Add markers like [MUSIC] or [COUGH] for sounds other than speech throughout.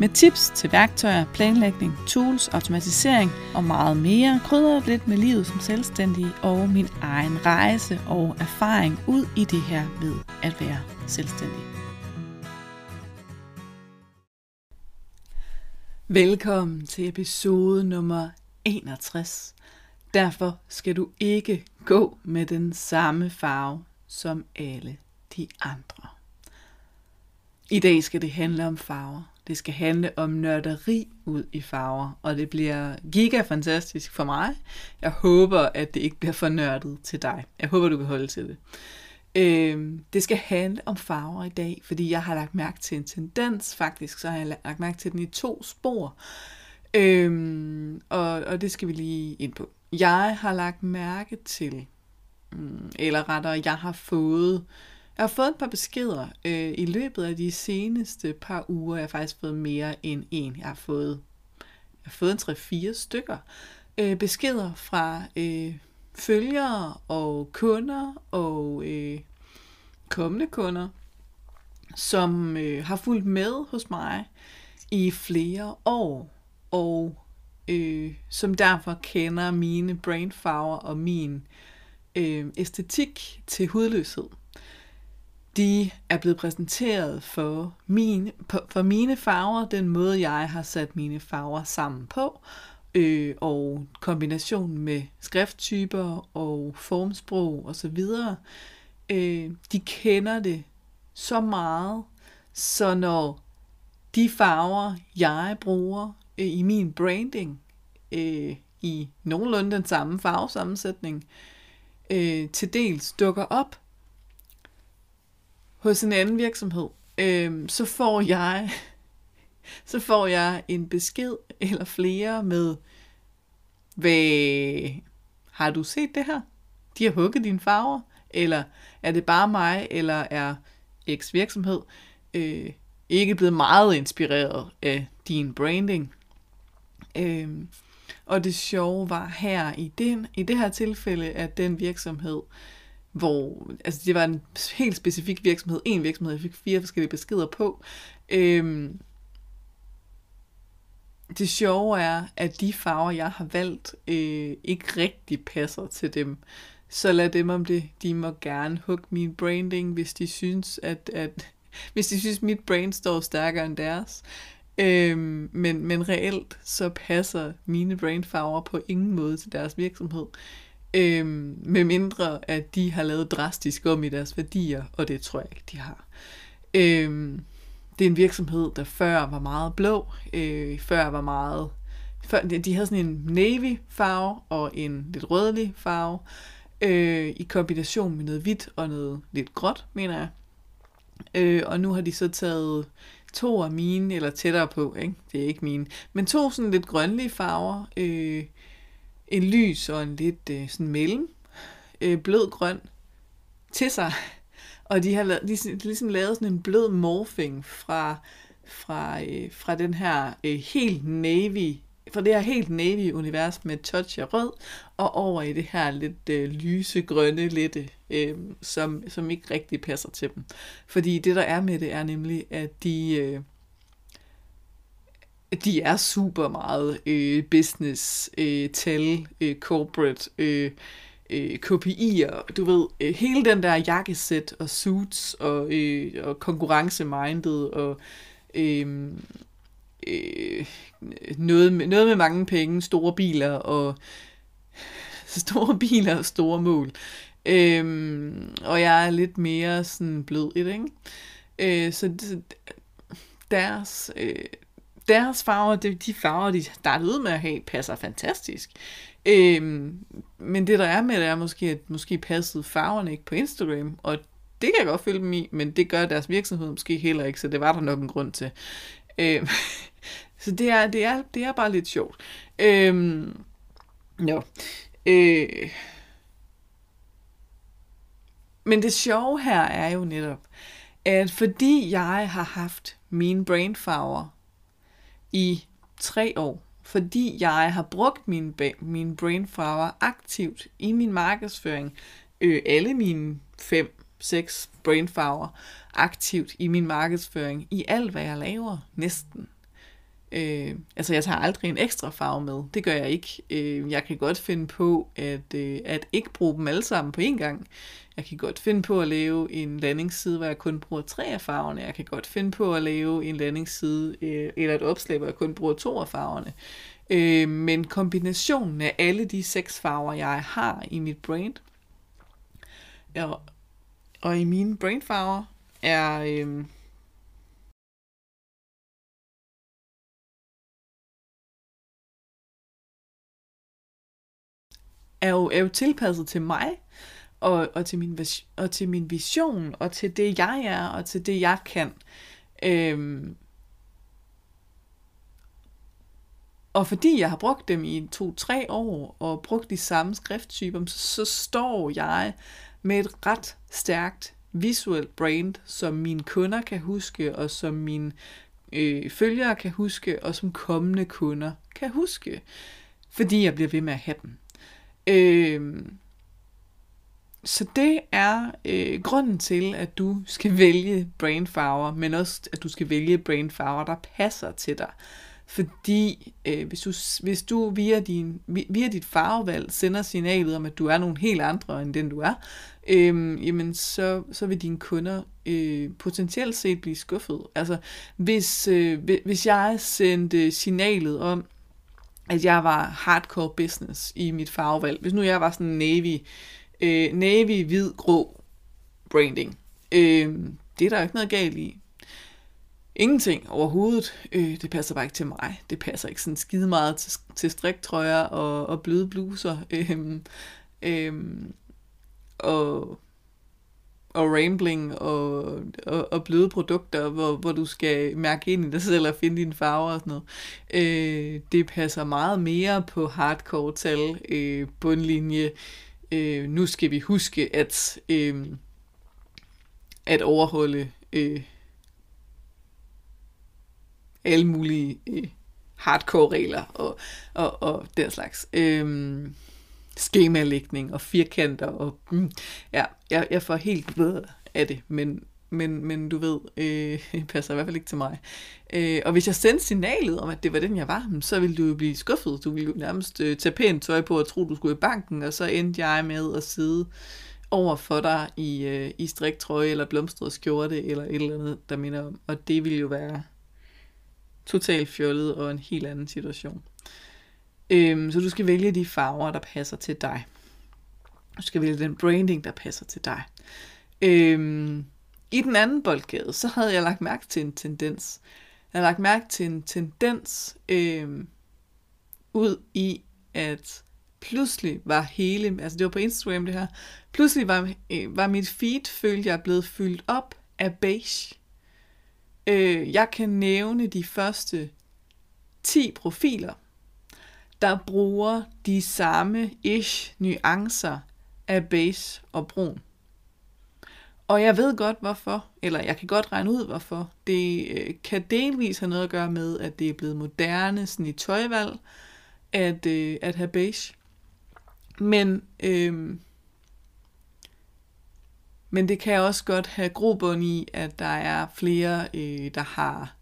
med tips til værktøjer, planlægning, tools, automatisering og meget mere, krydrer lidt med livet som selvstændig og min egen rejse og erfaring ud i det her ved at være selvstændig. Velkommen til episode nummer 61. Derfor skal du ikke gå med den samme farve som alle de andre. I dag skal det handle om farver. Det skal handle om nørderi ud i farver, og det bliver giga fantastisk for mig. Jeg håber, at det ikke bliver for nørdet til dig. Jeg håber, du kan holde til det. Øh, det skal handle om farver i dag, fordi jeg har lagt mærke til en tendens, faktisk, så har jeg lagt mærke til den i to spor. Øh, og, og det skal vi lige ind på. Jeg har lagt mærke til, mm, eller rettere, jeg har fået jeg har fået et par beskeder øh, i løbet af de seneste par uger. Jeg har faktisk fået mere end en. Jeg har fået, jeg har fået en 3-4 stykker øh, beskeder fra øh, følgere og kunder og øh, kommende kunder, som øh, har fulgt med hos mig i flere år, og øh, som derfor kender mine brainfarver og min øh, æstetik til hudløshed de er blevet præsenteret for, min, for mine farver, den måde jeg har sat mine farver sammen på, øh, og kombinationen med skrifttyper og formsprog osv. Øh, de kender det så meget, så når de farver, jeg bruger øh, i min branding, øh, i nogenlunde den samme farvesammensætning, øh, til dels dukker op, hos en anden virksomhed, øh, så får jeg så får jeg en besked eller flere med, hvad har du set det her? De har hugget dine farver? Eller er det bare mig, eller er X virksomhed øh, ikke blevet meget inspireret af din branding? Øh, og det sjove var her i, den, i det her tilfælde, at den virksomhed øh, hvor altså det var en helt specifik virksomhed, en virksomhed, jeg fik fire forskellige beskeder på. Øhm, det sjove er, at de farver, jeg har valgt, øh, ikke rigtig passer til dem. Så lad dem om det. De må gerne hugge min branding, hvis de synes, at, at [LAUGHS] hvis de synes, mit brand står stærkere end deres. Øhm, men, men reelt så passer mine brandfarver på ingen måde til deres virksomhed. Øhm, med mindre at de har lavet drastisk om i deres værdier, og det tror jeg ikke, de har. Øhm, det er en virksomhed, der før var meget blå, øh, før var meget... Før, de havde sådan en navy farve og en lidt rødlig farve, øh, i kombination med noget hvidt og noget lidt gråt, mener jeg. Øh, og nu har de så taget to af mine, eller tættere på, ikke? det er ikke mine, men to sådan lidt grønlige farver, øh, en lys og en lidt øh, sådan mellem øh, blød grøn til sig. Og de har lavet, de, de ligesom lavet sådan en blød morphing fra, fra, øh, fra den her øh, helt navy fra det her helt navy univers med touch af rød, og over i det her lidt øh, lysegrønne lette, øh, som, som ikke rigtig passer til dem. Fordi det der er med det er nemlig, at de, øh, de er super meget øh, business, øh, tal, øh, corporate, øh, øh, KPI'er, du ved, øh, hele den der jakkesæt og suits og, øh, og konkurrencemindet og øh, øh, noget, med, noget med mange penge, store biler og [LAUGHS] store biler og store mål. Øh, og jeg er lidt mere sådan blød i det, ikke? Øh, så deres, øh, deres farver, det, de farver, de startede ud med at have, passer fantastisk. Øhm, men det der er med det er måske, at måske passede farverne ikke på Instagram, og det kan jeg godt følge dem i, men det gør deres virksomhed måske heller ikke, så det var der nok en grund til. Øhm, [LAUGHS] så det er, det, er, det er bare lidt sjovt. Øhm, jo. Øh, men det sjove her er jo netop, at fordi jeg har haft mine brainfarver i tre år, fordi jeg har brugt min, min brain power aktivt i min markedsføring, øh, alle mine fem, seks brainfarver aktivt i min markedsføring, i alt hvad jeg laver, næsten. Øh, altså jeg tager aldrig en ekstra farve med, det gør jeg ikke. Øh, jeg kan godt finde på at, øh, at ikke bruge dem alle sammen på én gang. Jeg kan godt finde på at lave en landingsside, hvor jeg kun bruger tre af farverne. Jeg kan godt finde på at lave en landingsside øh, eller et opslag, hvor jeg kun bruger to af farverne. Øh, men kombinationen af alle de seks farver, jeg har i mit brand, og, og i mine brainfarver, er... Øh, er jo, er jo tilpasset til mig, og, og, til min, og til min vision, og til det, jeg er, og til det, jeg kan. Øhm, og fordi jeg har brugt dem i to-tre år, og brugt de samme skrifttyper, så, så står jeg med et ret stærkt visuelt brand, som mine kunder kan huske, og som mine øh, følgere kan huske, og som kommende kunder kan huske, fordi jeg bliver ved med at have dem. Øh, så det er øh, grunden til, at du skal vælge brainfarver, men også at du skal vælge brainfarver, der passer til dig. Fordi øh, hvis, du, hvis du via, din, via dit farvevalg sender signalet om, at du er nogen helt andre end den du er, øh, jamen så, så vil dine kunder øh, potentielt set blive skuffet. Altså hvis, øh, hvis jeg sendte signalet om, at jeg var hardcore business i mit farvevalg, hvis nu jeg var sådan navy, øh, navy, hvid, grå branding, øh, det er der ikke noget galt i. Ingenting overhovedet. Øh, det passer bare ikke til mig. Det passer ikke sådan skide meget til, til striktrøjer og, og bløde bluser. Øh, [LAUGHS] øh, og og rambling og, og, og bløde produkter, hvor, hvor du skal mærke ind i dig selv og finde dine farver og sådan noget. Øh, det passer meget mere på hardcore tal, øh, bundlinje. Øh, nu skal vi huske at, øh, at overholde øh, alle mulige øh, hardcore regler og, og, og den slags. Øh, skemalægning og firkanter og mm, ja, jeg, jeg får helt ved af det, men, men, men du ved, øh, [LAUGHS] passer i hvert fald ikke til mig. Øh, og hvis jeg sendte signalet om, at det var den, jeg var, så ville du jo blive skuffet. Du ville jo nærmest øh, tage pænt tøj på og tro, du skulle i banken, og så endte jeg med at sidde over for dig i, øh, i striktrøje eller blomstret skjorte eller et eller andet, der minder om. Og det ville jo være totalt fjollet og en helt anden situation. Øhm, så du skal vælge de farver, der passer til dig. Du skal vælge den branding, der passer til dig. Øhm, i den anden boldgade, så havde jeg lagt mærke til en tendens. Jeg havde lagt mærke til en tendens øh, ud i, at pludselig var hele, altså det var på Instagram det her, pludselig var, øh, var mit feed, følte jeg, blevet fyldt op af beige. Øh, jeg kan nævne de første 10 profiler, der bruger de samme ish nuancer af beige og brun. Og jeg ved godt hvorfor, eller jeg kan godt regne ud hvorfor. Det øh, kan delvis have noget at gøre med, at det er blevet moderne sådan i tøjvalg, at, øh, at have beige. Men, øh, men det kan også godt have grobund i, at der er flere, øh, der har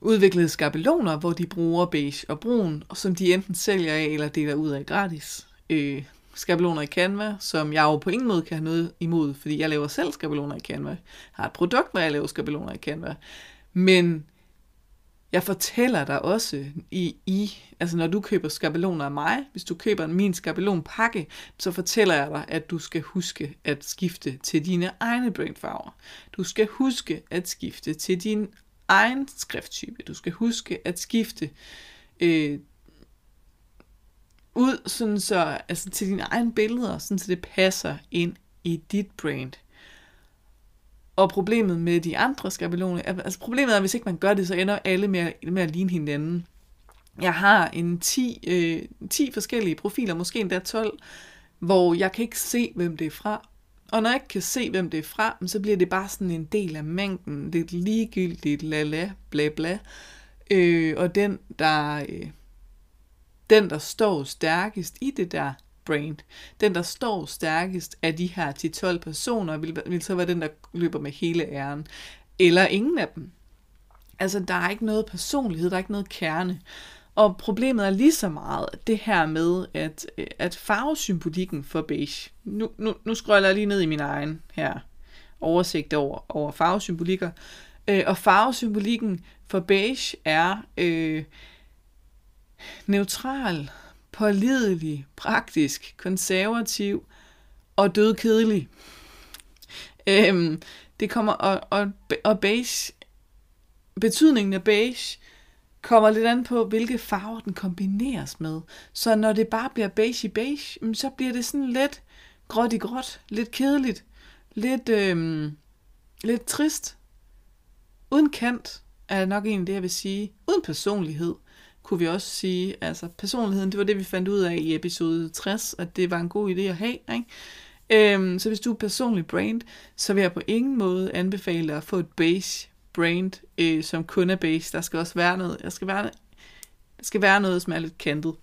udviklet skabeloner, hvor de bruger beige og brun, og som de enten sælger af eller deler ud af gratis. Øh, skabeloner i Canva, som jeg jo på ingen måde kan have noget imod, fordi jeg laver selv skabeloner i Canva. Jeg har et produkt, hvor jeg laver skabeloner i Canva. Men jeg fortæller dig også i, i, altså når du køber skabeloner af mig, hvis du køber min skabelonpakke, så fortæller jeg dig, at du skal huske at skifte til dine egne brandfarver. Du skal huske at skifte til din egen skrifttype. Du skal huske at skifte øh, ud sådan så, altså til dine egne billeder, sådan så det passer ind i dit brand. Og problemet med de andre skabeloner, altså problemet er, at hvis ikke man gør det, så ender alle med, med at ligne hinanden. Jeg har en 10, øh, 10 forskellige profiler, måske endda 12, hvor jeg kan ikke se, hvem det er fra. Og når jeg ikke kan se, hvem det er fra, så bliver det bare sådan en del af mængden. Lidt ligegyldigt, la la, bla bla. Øh, og den, der, øh, den, der står stærkest i det der brand, den, der står stærkest af de her 10-12 personer, vil, vil så være den, der løber med hele æren. Eller ingen af dem. Altså, der er ikke noget personlighed, der er ikke noget kerne. Og problemet er lige så meget det her med, at, øh, at farvesymbolikken for beige, nu, nu, nu scroller jeg lige ned i min egen her oversigt over, over farvesymbolikker, øh, og farvesymbolikken for beige er øh, neutral, pålidelig, praktisk, konservativ og dødkedelig. Øhm, det kommer, og, og, og beige, betydningen af beige, kommer lidt an på, hvilke farver den kombineres med. Så når det bare bliver beige i beige, mm, så bliver det sådan lidt gråt i gråt, lidt kedeligt, lidt, øhm, lidt trist. Uden kant er nok egentlig det, jeg vil sige. Uden personlighed kunne vi også sige. Altså personligheden, det var det, vi fandt ud af i episode 60, at det var en god idé at have. Ikke? Øhm, så hvis du er personlig brand, så vil jeg på ingen måde anbefale dig at få et beige brand, øh, som kun er base. Der skal også være noget, der skal være, der skal være noget, som er lidt kantet.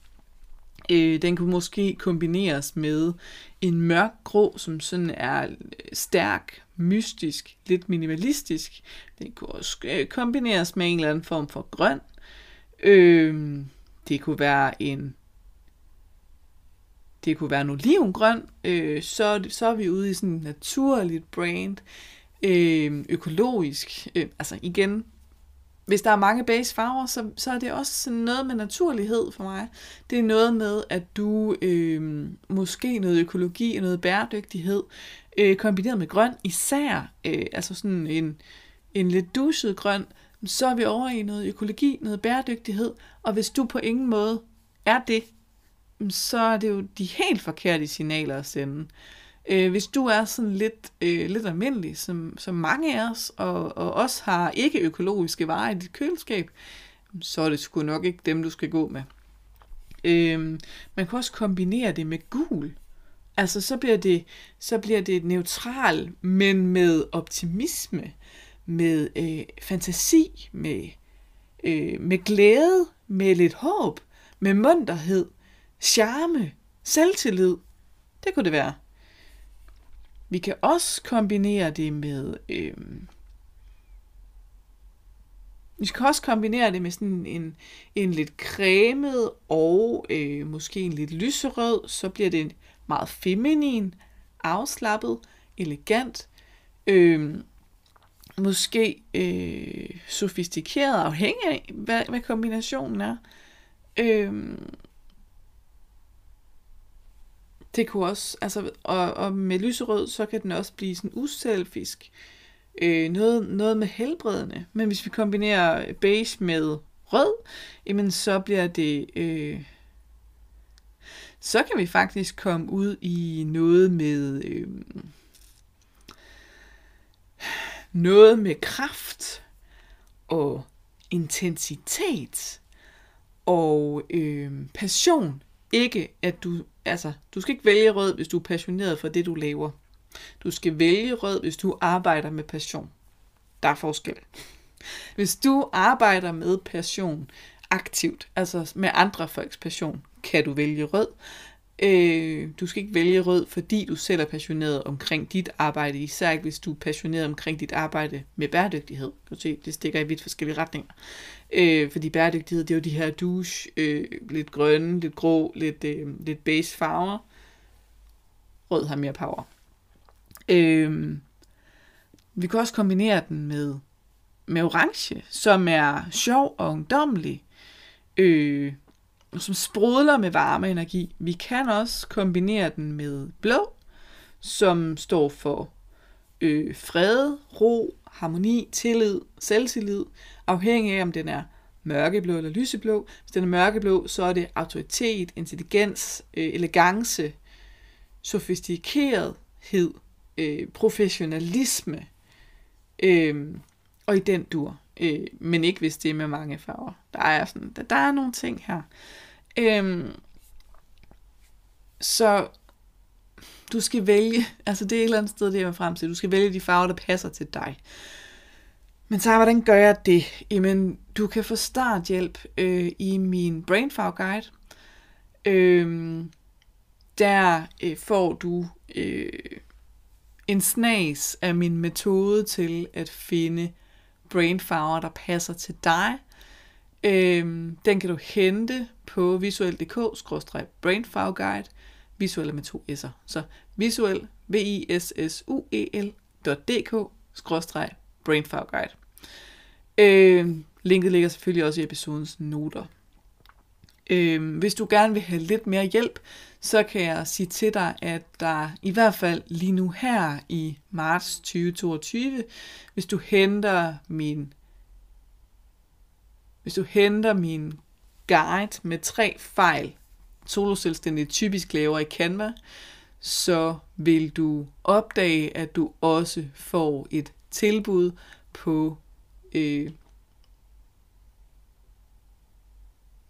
Øh, den kunne måske kombineres med en mørk grå, som sådan er stærk, mystisk, lidt minimalistisk. Den kunne også øh, kombineres med en eller anden form for grøn. Øh, det kunne være en det kunne være en olivengrøn, øh, så, så er vi ude i sådan et naturligt brand øh, økologisk. Øh, altså igen, hvis der er mange base farver, så, så er det også sådan noget med naturlighed for mig. Det er noget med, at du øh, måske noget økologi og noget bæredygtighed øh, kombineret med grøn, især øh, altså sådan en, en lidt duset grøn, så er vi over i noget økologi, noget bæredygtighed, og hvis du på ingen måde er det, mm, så er det jo de helt forkerte signaler at sende. Øh, hvis du er sådan lidt, øh, lidt almindelig, som, som mange af os, og, og også har ikke økologiske varer i dit køleskab, mm, så er det sgu nok ikke dem, du skal gå med. Øh, man kan også kombinere det med gul. Altså, så bliver det, så bliver det neutral, men med optimisme, med øh, fantasi, med, øh, med glæde, med lidt håb, med munterhed, charme, selvtillid. Det kunne det være. Vi kan også kombinere det med... Øh, vi kan også kombinere det med sådan en, en lidt cremet og øh, måske en lidt lyserød, så bliver det meget feminin, afslappet, elegant, øh, måske øh, sofistikeret, afhængig af, hvad, hvad kombinationen er. Øh, det kunne også, altså, og, og med lyserød, så kan den også blive sådan uselfisk. Øh, noget, noget med helbredende. Men hvis vi kombinerer beige med rød, jamen så bliver det... Øh, så kan vi faktisk komme ud i noget med... Øh, noget med kraft og intensitet og øh, passion. Ikke at du altså, du skal ikke vælge rød, hvis du er passioneret for det, du laver. Du skal vælge rød, hvis du arbejder med passion. Der er forskel. Hvis du arbejder med passion aktivt, altså med andre folks passion, kan du vælge rød. Øh, du skal ikke vælge rød, fordi du selv er passioneret omkring dit arbejde, især ikke hvis du er passioneret omkring dit arbejde med bæredygtighed. Du se, det stikker i vidt forskellige retninger. Øh, fordi bæredygtighed, det er jo de her douche, øh, lidt grønne, lidt grå, lidt, øh, lidt beige farver. Rød har mere power. Øh, vi kan også kombinere den med, med orange, som er sjov og ungdommelig. Øh, som sprudler med varme energi. Vi kan også kombinere den med blå, som står for øh, fred, ro, harmoni, tillid, selvtillid, afhængig af om den er mørkeblå eller lyseblå. Hvis den er mørkeblå, så er det autoritet, intelligens, øh, elegance, sofistikerethed, øh, professionalisme, øh, og i den dur. øh, men ikke hvis det er med mange farver. Der er, sådan, der, der er nogle ting her. Øhm, så du skal vælge, altså det er et eller andet sted, det er frem til, du skal vælge de farver, der passer til dig. Men så hvordan gør jeg det? Jamen, du kan få starthjælp øh, i min Brainfarve Guide. Øh, der øh, får du øh, en snas af min metode til at finde brainfarver, der passer til dig. Øhm, den kan du hente på visuel.dk-brainfarveguide. Visuelle med to s'er. Så visuel, v i s s u e l.dk brainfarveguide. Øh, linket ligger selvfølgelig også i episodens noter. Øh, hvis du gerne vil have lidt mere hjælp, så kan jeg sige til dig, at der i hvert fald lige nu her i marts 2022, hvis du henter min hvis du henter min guide med tre fejl, soloselvstændige typisk laver i Canva, så vil du opdage, at du også får et tilbud på øh,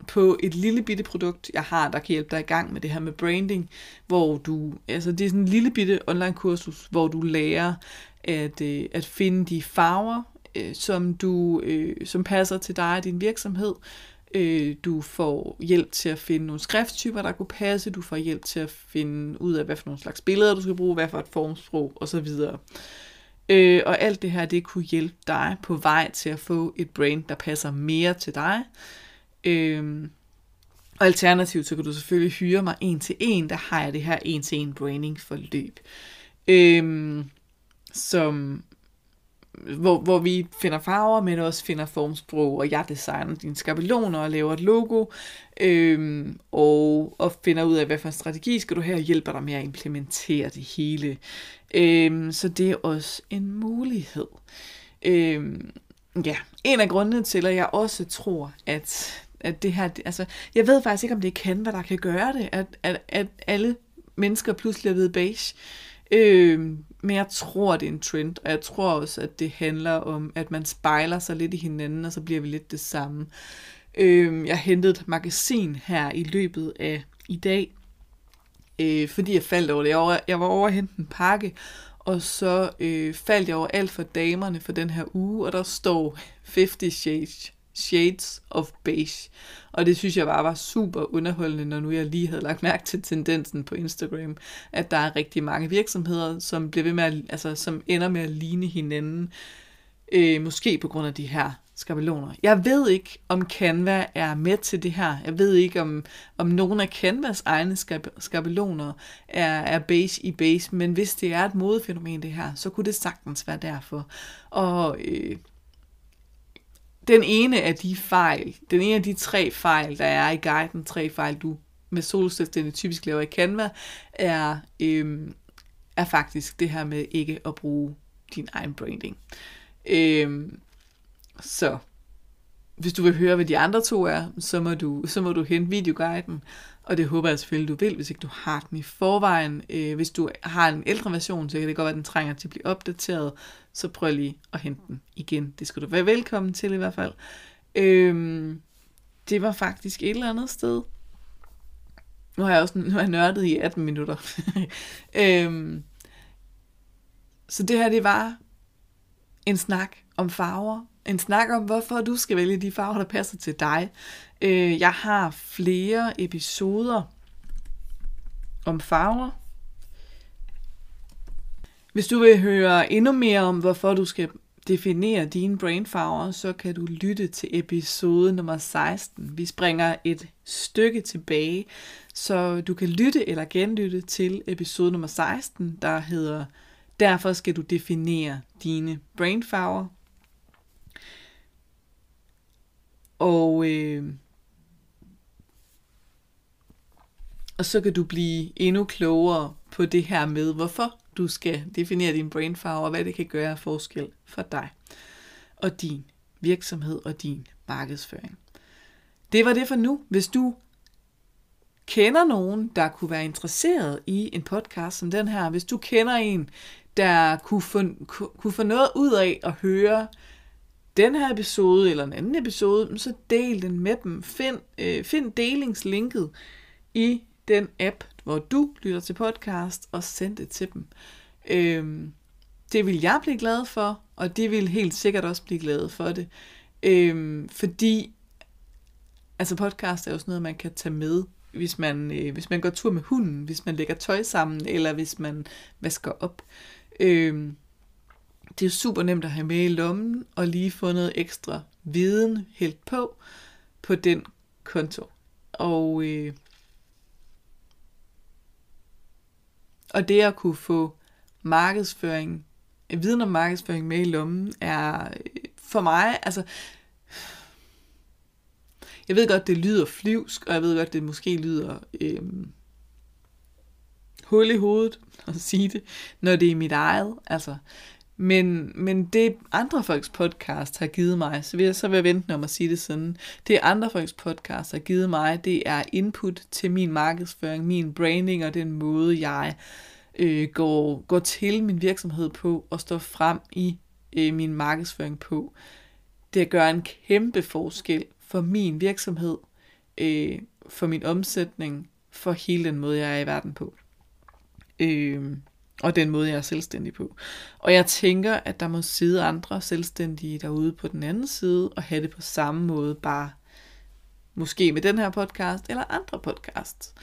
på et lille bitte produkt, jeg har, der kan hjælpe dig i gang med det her med branding, hvor du, altså det er sådan en lille bitte online kursus, hvor du lærer at, øh, at finde de farver, øh, som du, øh, som passer til dig og din virksomhed. Øh, du får hjælp til at finde nogle skrifttyper, der kunne passe. Du får hjælp til at finde ud af, hvad for nogle slags billeder, du skal bruge, hvad for et formsprog osv. Øh, og alt det her, det kunne hjælpe dig på vej til at få et brand, der passer mere til dig. Øh, og alternativt, så kan du selvfølgelig hyre mig en til en, der har jeg det her en til en branding forløb. Øh, som, hvor, hvor vi finder farver, men også finder formsprog, og jeg designer dine skabeloner og laver et logo, øhm, og, og finder ud af, hvad for en strategi skal du have, og hjælper dig med at implementere det hele. Øhm, så det er også en mulighed. Øhm, ja, en af grundene til, at jeg også tror, at at det her, altså, jeg ved faktisk ikke, om det er Canva, der kan gøre det, at, at, at alle mennesker pludselig er ved beige. Øh, men jeg tror, det er en trend, og jeg tror også, at det handler om, at man spejler sig lidt i hinanden, og så bliver vi lidt det samme. Øh, jeg hentede et magasin her i løbet af i dag, øh, fordi jeg faldt over det. Jeg var, jeg var over at hente en pakke, og så øh, faldt jeg over alt for damerne for den her uge, og der står 50 Shades Shades of Beige. Og det synes jeg bare var super underholdende, når nu jeg lige havde lagt mærke til tendensen på Instagram, at der er rigtig mange virksomheder, som bliver ved med at, altså, som ender med at ligne hinanden, øh, måske på grund af de her skabeloner. Jeg ved ikke, om Canva er med til det her. Jeg ved ikke, om, om nogen af Canvas egne skab- skabeloner er, er beige i beige, men hvis det er et modefænomen det her, så kunne det sagtens være derfor. Og øh, den ene af de fejl, den ene af de tre fejl, der er i guiden, tre fejl, du med solselvstændig typisk laver i Canva, er, øhm, er faktisk det her med ikke at bruge din egen branding. Øhm, så hvis du vil høre, hvad de andre to er, så må du, så må du hente videoguiden, og det håber jeg selvfølgelig, du vil, hvis ikke du har den i forvejen. Øh, hvis du har en ældre version, så kan det godt være, at den trænger til at blive opdateret, så prøv lige at hente den igen. Det skal du være velkommen til i hvert fald. Øh, det var faktisk et eller andet sted. Nu har jeg også nu har jeg nørdet i 18 minutter. [LAUGHS] øh, så det her, det var en snak om farver. En snak om, hvorfor du skal vælge de farver, der passer til dig. Øh, jeg har flere episoder om farver. Hvis du vil høre endnu mere om, hvorfor du skal definere dine brainfarver, så kan du lytte til episode nummer 16. Vi springer et stykke tilbage, så du kan lytte eller genlytte til episode nummer 16, der hedder Derfor skal du definere dine brainfarver. Og, øh, og så kan du blive endnu klogere på det her med, hvorfor du skal definere din brainfarve, og hvad det kan gøre af forskel for dig og din virksomhed og din markedsføring. Det var det for nu. Hvis du kender nogen, der kunne være interesseret i en podcast som den her, hvis du kender en, der kunne få, kunne få noget ud af at høre den her episode eller en anden episode, så del den med dem. Find, øh, find delingslinket i den app, hvor du lytter til podcast, og send det til dem. Øh, det vil jeg blive glad for, og de vil helt sikkert også blive glade for det. Øh, fordi altså podcast er jo sådan noget, man kan tage med, hvis man, øh, hvis man går tur med hunden, hvis man lægger tøj sammen, eller hvis man vasker op. Øh, det er super nemt at have med i lommen, og lige få noget ekstra viden helt på, på den konto. Og, øh, og det at kunne få markedsføring, viden om markedsføring med i lommen, er øh, for mig, altså, jeg ved godt, det lyder flyvsk, og jeg ved godt, det måske lyder øh, hul i hovedet at sige det, når det er mit eget. Altså, men, men det andre folks podcast har givet mig, så vil jeg så vil jeg vente om at sige det sådan, det andre folks podcast har givet mig, det er input til min markedsføring, min branding og den måde, jeg øh, går, går til min virksomhed på og står frem i øh, min markedsføring på. Det gør en kæmpe forskel for min virksomhed, øh, for min omsætning, for hele den måde, jeg er i verden på. Øh, og den måde, jeg er selvstændig på. Og jeg tænker, at der må sidde andre selvstændige derude på den anden side, og have det på samme måde, bare måske med den her podcast, eller andre podcasts.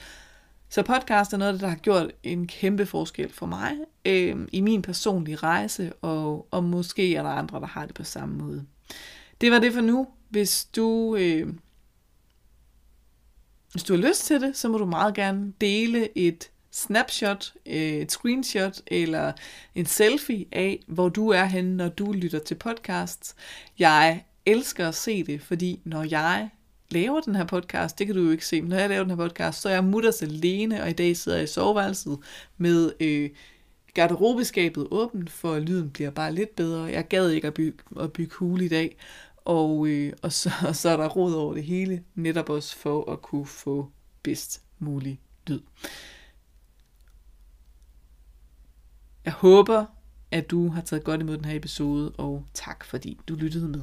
Så podcast er noget, der har gjort en kæmpe forskel for mig øh, i min personlige rejse, og, og måske er der andre, der har det på samme måde. Det var det for nu. Hvis du, øh, hvis du har lyst til det, så må du meget gerne dele et snapshot, øh, et screenshot eller en selfie af, hvor du er henne, når du lytter til podcasts. Jeg elsker at se det, fordi når jeg laver den her podcast, det kan du jo ikke se, men når jeg laver den her podcast, så er jeg mutters alene, og i dag sidder jeg i soveværelset med øh, garderobeskabet åbent, for lyden bliver bare lidt bedre. Jeg gad ikke at bygge, at bygge hule i dag, og, øh, og, så, og så er der rod over det hele, netop også for at kunne få bedst mulig lyd. Jeg håber, at du har taget godt imod den her episode, og tak fordi du lyttede med.